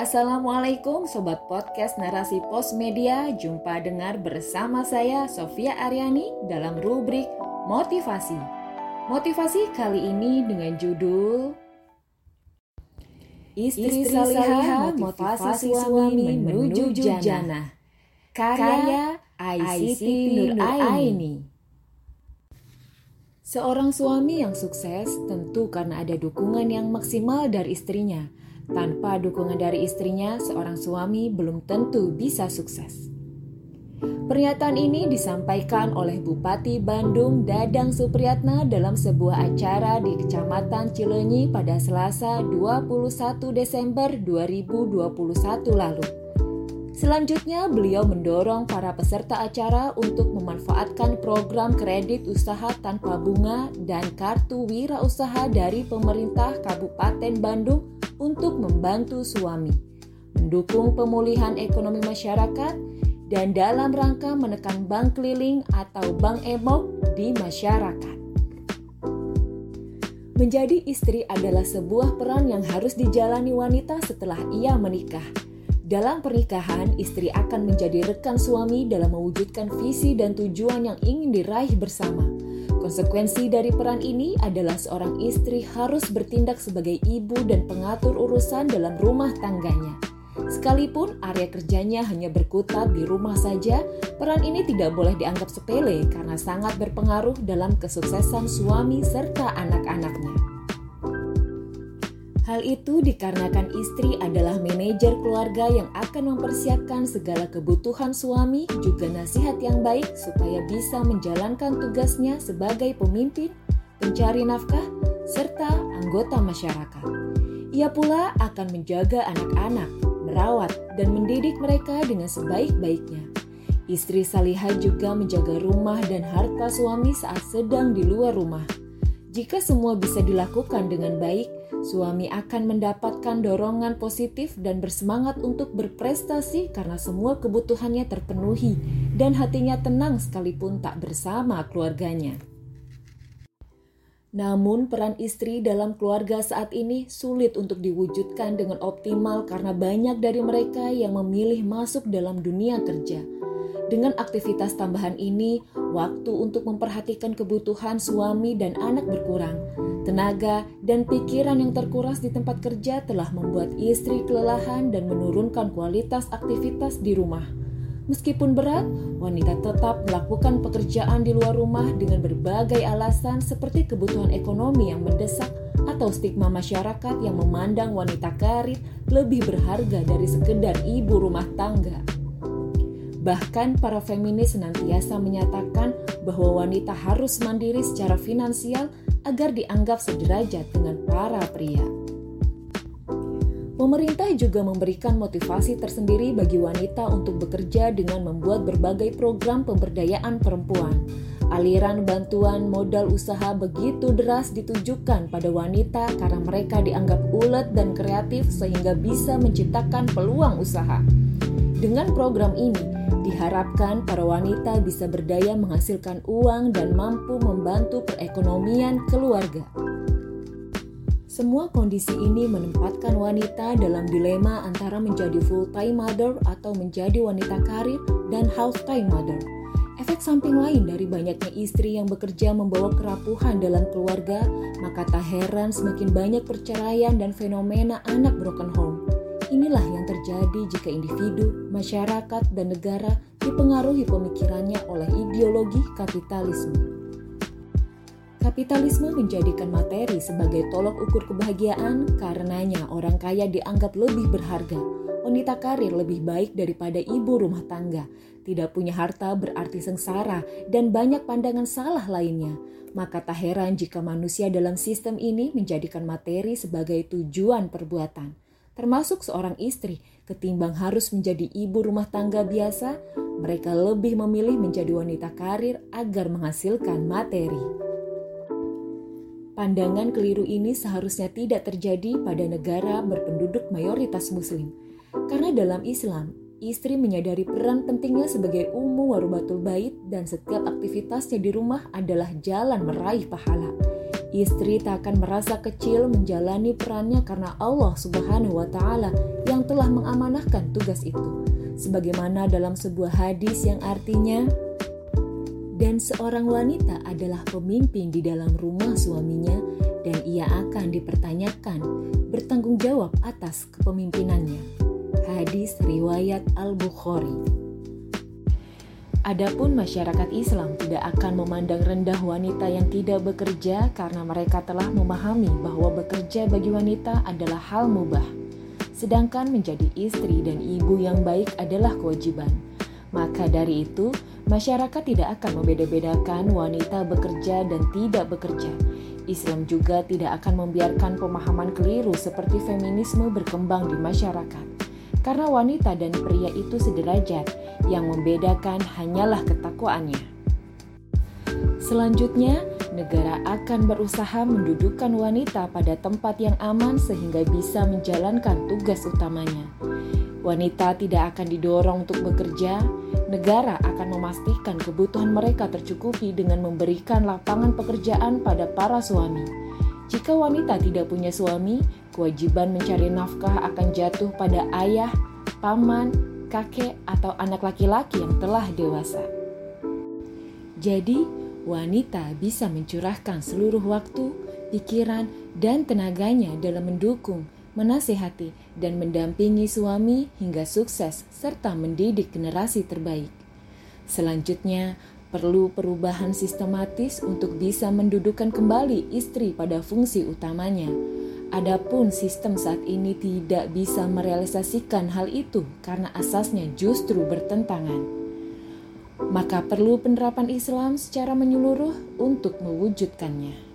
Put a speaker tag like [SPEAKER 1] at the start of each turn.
[SPEAKER 1] Assalamualaikum Sobat Podcast Narasi Pos Media. Jumpa dengar bersama saya Sofia Aryani dalam rubrik Motivasi. Motivasi kali ini dengan judul Istri, Istri Salihah Motivasi Suami Menuju Jannah. Karya ICT Nur Aini. Seorang suami yang sukses tentu karena ada dukungan yang maksimal dari istrinya. Tanpa dukungan dari istrinya, seorang suami belum tentu bisa sukses. Pernyataan ini disampaikan oleh Bupati Bandung Dadang Supriyatna dalam sebuah acara di Kecamatan Cilenyi pada Selasa 21 Desember 2021 lalu. Selanjutnya, beliau mendorong para peserta acara untuk memanfaatkan program kredit usaha tanpa bunga dan kartu wira usaha dari pemerintah Kabupaten Bandung untuk membantu suami, mendukung pemulihan ekonomi masyarakat, dan dalam rangka menekan bank keliling atau bank emok di masyarakat. Menjadi istri adalah sebuah peran yang harus dijalani wanita setelah ia menikah dalam pernikahan, istri akan menjadi rekan suami dalam mewujudkan visi dan tujuan yang ingin diraih bersama. Konsekuensi dari peran ini adalah seorang istri harus bertindak sebagai ibu dan pengatur urusan dalam rumah tangganya. Sekalipun area kerjanya hanya berkutat di rumah saja, peran ini tidak boleh dianggap sepele karena sangat berpengaruh dalam kesuksesan suami serta anak-anaknya. Hal itu dikarenakan istri adalah manajer keluarga yang akan mempersiapkan segala kebutuhan suami, juga nasihat yang baik supaya bisa menjalankan tugasnya sebagai pemimpin, pencari nafkah, serta anggota masyarakat. Ia pula akan menjaga anak-anak, merawat, dan mendidik mereka dengan sebaik-baiknya. Istri Salihah juga menjaga rumah dan harta suami saat sedang di luar rumah. Jika semua bisa dilakukan dengan baik, Suami akan mendapatkan dorongan positif dan bersemangat untuk berprestasi karena semua kebutuhannya terpenuhi dan hatinya tenang sekalipun tak bersama keluarganya. Namun, peran istri dalam keluarga saat ini sulit untuk diwujudkan dengan optimal karena banyak dari mereka yang memilih masuk dalam dunia kerja dengan aktivitas tambahan ini, waktu untuk memperhatikan kebutuhan suami dan anak berkurang. Tenaga dan pikiran yang terkuras di tempat kerja telah membuat istri kelelahan dan menurunkan kualitas aktivitas di rumah. Meskipun berat, wanita tetap melakukan pekerjaan di luar rumah dengan berbagai alasan seperti kebutuhan ekonomi yang mendesak atau stigma masyarakat yang memandang wanita karir lebih berharga dari sekedar ibu rumah tangga. Bahkan para feminis senantiasa menyatakan bahwa wanita harus mandiri secara finansial agar dianggap sederajat dengan para pria. Pemerintah juga memberikan motivasi tersendiri bagi wanita untuk bekerja dengan membuat berbagai program pemberdayaan perempuan. Aliran bantuan modal usaha begitu deras ditujukan pada wanita karena mereka dianggap ulet dan kreatif sehingga bisa menciptakan peluang usaha. Dengan program ini, Diharapkan para wanita bisa berdaya menghasilkan uang dan mampu membantu perekonomian keluarga. Semua kondisi ini menempatkan wanita dalam dilema antara menjadi full-time mother atau menjadi wanita karir dan half-time mother. Efek samping lain dari banyaknya istri yang bekerja membawa kerapuhan dalam keluarga, maka tak heran semakin banyak perceraian dan fenomena anak broken home. Inilah yang terjadi jika individu, masyarakat, dan negara dipengaruhi pemikirannya oleh ideologi kapitalisme. Kapitalisme menjadikan materi sebagai tolok ukur kebahagiaan, karenanya orang kaya dianggap lebih berharga. Wanita karir lebih baik daripada ibu rumah tangga, tidak punya harta berarti sengsara, dan banyak pandangan salah lainnya. Maka tak heran jika manusia dalam sistem ini menjadikan materi sebagai tujuan perbuatan termasuk seorang istri, ketimbang harus menjadi ibu rumah tangga biasa, mereka lebih memilih menjadi wanita karir agar menghasilkan materi. Pandangan keliru ini seharusnya tidak terjadi pada negara berpenduduk mayoritas Muslim, karena dalam Islam, istri menyadari peran pentingnya sebagai ummu warubatul bait dan setiap aktivitasnya di rumah adalah jalan meraih pahala. Istri tak akan merasa kecil menjalani perannya karena Allah Subhanahu wa taala yang telah mengamanahkan tugas itu. Sebagaimana dalam sebuah hadis yang artinya dan seorang wanita adalah pemimpin di dalam rumah suaminya dan ia akan dipertanyakan bertanggung jawab atas kepemimpinannya. Hadis riwayat Al-Bukhari. Adapun masyarakat Islam tidak akan memandang rendah wanita yang tidak bekerja karena mereka telah memahami bahwa bekerja bagi wanita adalah hal mubah. Sedangkan menjadi istri dan ibu yang baik adalah kewajiban. Maka dari itu, Masyarakat tidak akan membeda-bedakan wanita bekerja dan tidak bekerja. Islam juga tidak akan membiarkan pemahaman keliru seperti feminisme berkembang di masyarakat. Karena wanita dan pria itu sederajat, yang membedakan hanyalah ketakwaannya. Selanjutnya, negara akan berusaha mendudukkan wanita pada tempat yang aman sehingga bisa menjalankan tugas utamanya. Wanita tidak akan didorong untuk bekerja, negara akan memastikan kebutuhan mereka tercukupi dengan memberikan lapangan pekerjaan pada para suami. Jika wanita tidak punya suami, kewajiban mencari nafkah akan jatuh pada ayah, paman, kakek, atau anak laki-laki yang telah dewasa. Jadi, wanita bisa mencurahkan seluruh waktu, pikiran, dan tenaganya dalam mendukung menasehati, dan mendampingi suami hingga sukses serta mendidik generasi terbaik. Selanjutnya, perlu perubahan sistematis untuk bisa mendudukan kembali istri pada fungsi utamanya. Adapun sistem saat ini tidak bisa merealisasikan hal itu karena asasnya justru bertentangan. Maka perlu penerapan Islam secara menyeluruh untuk mewujudkannya.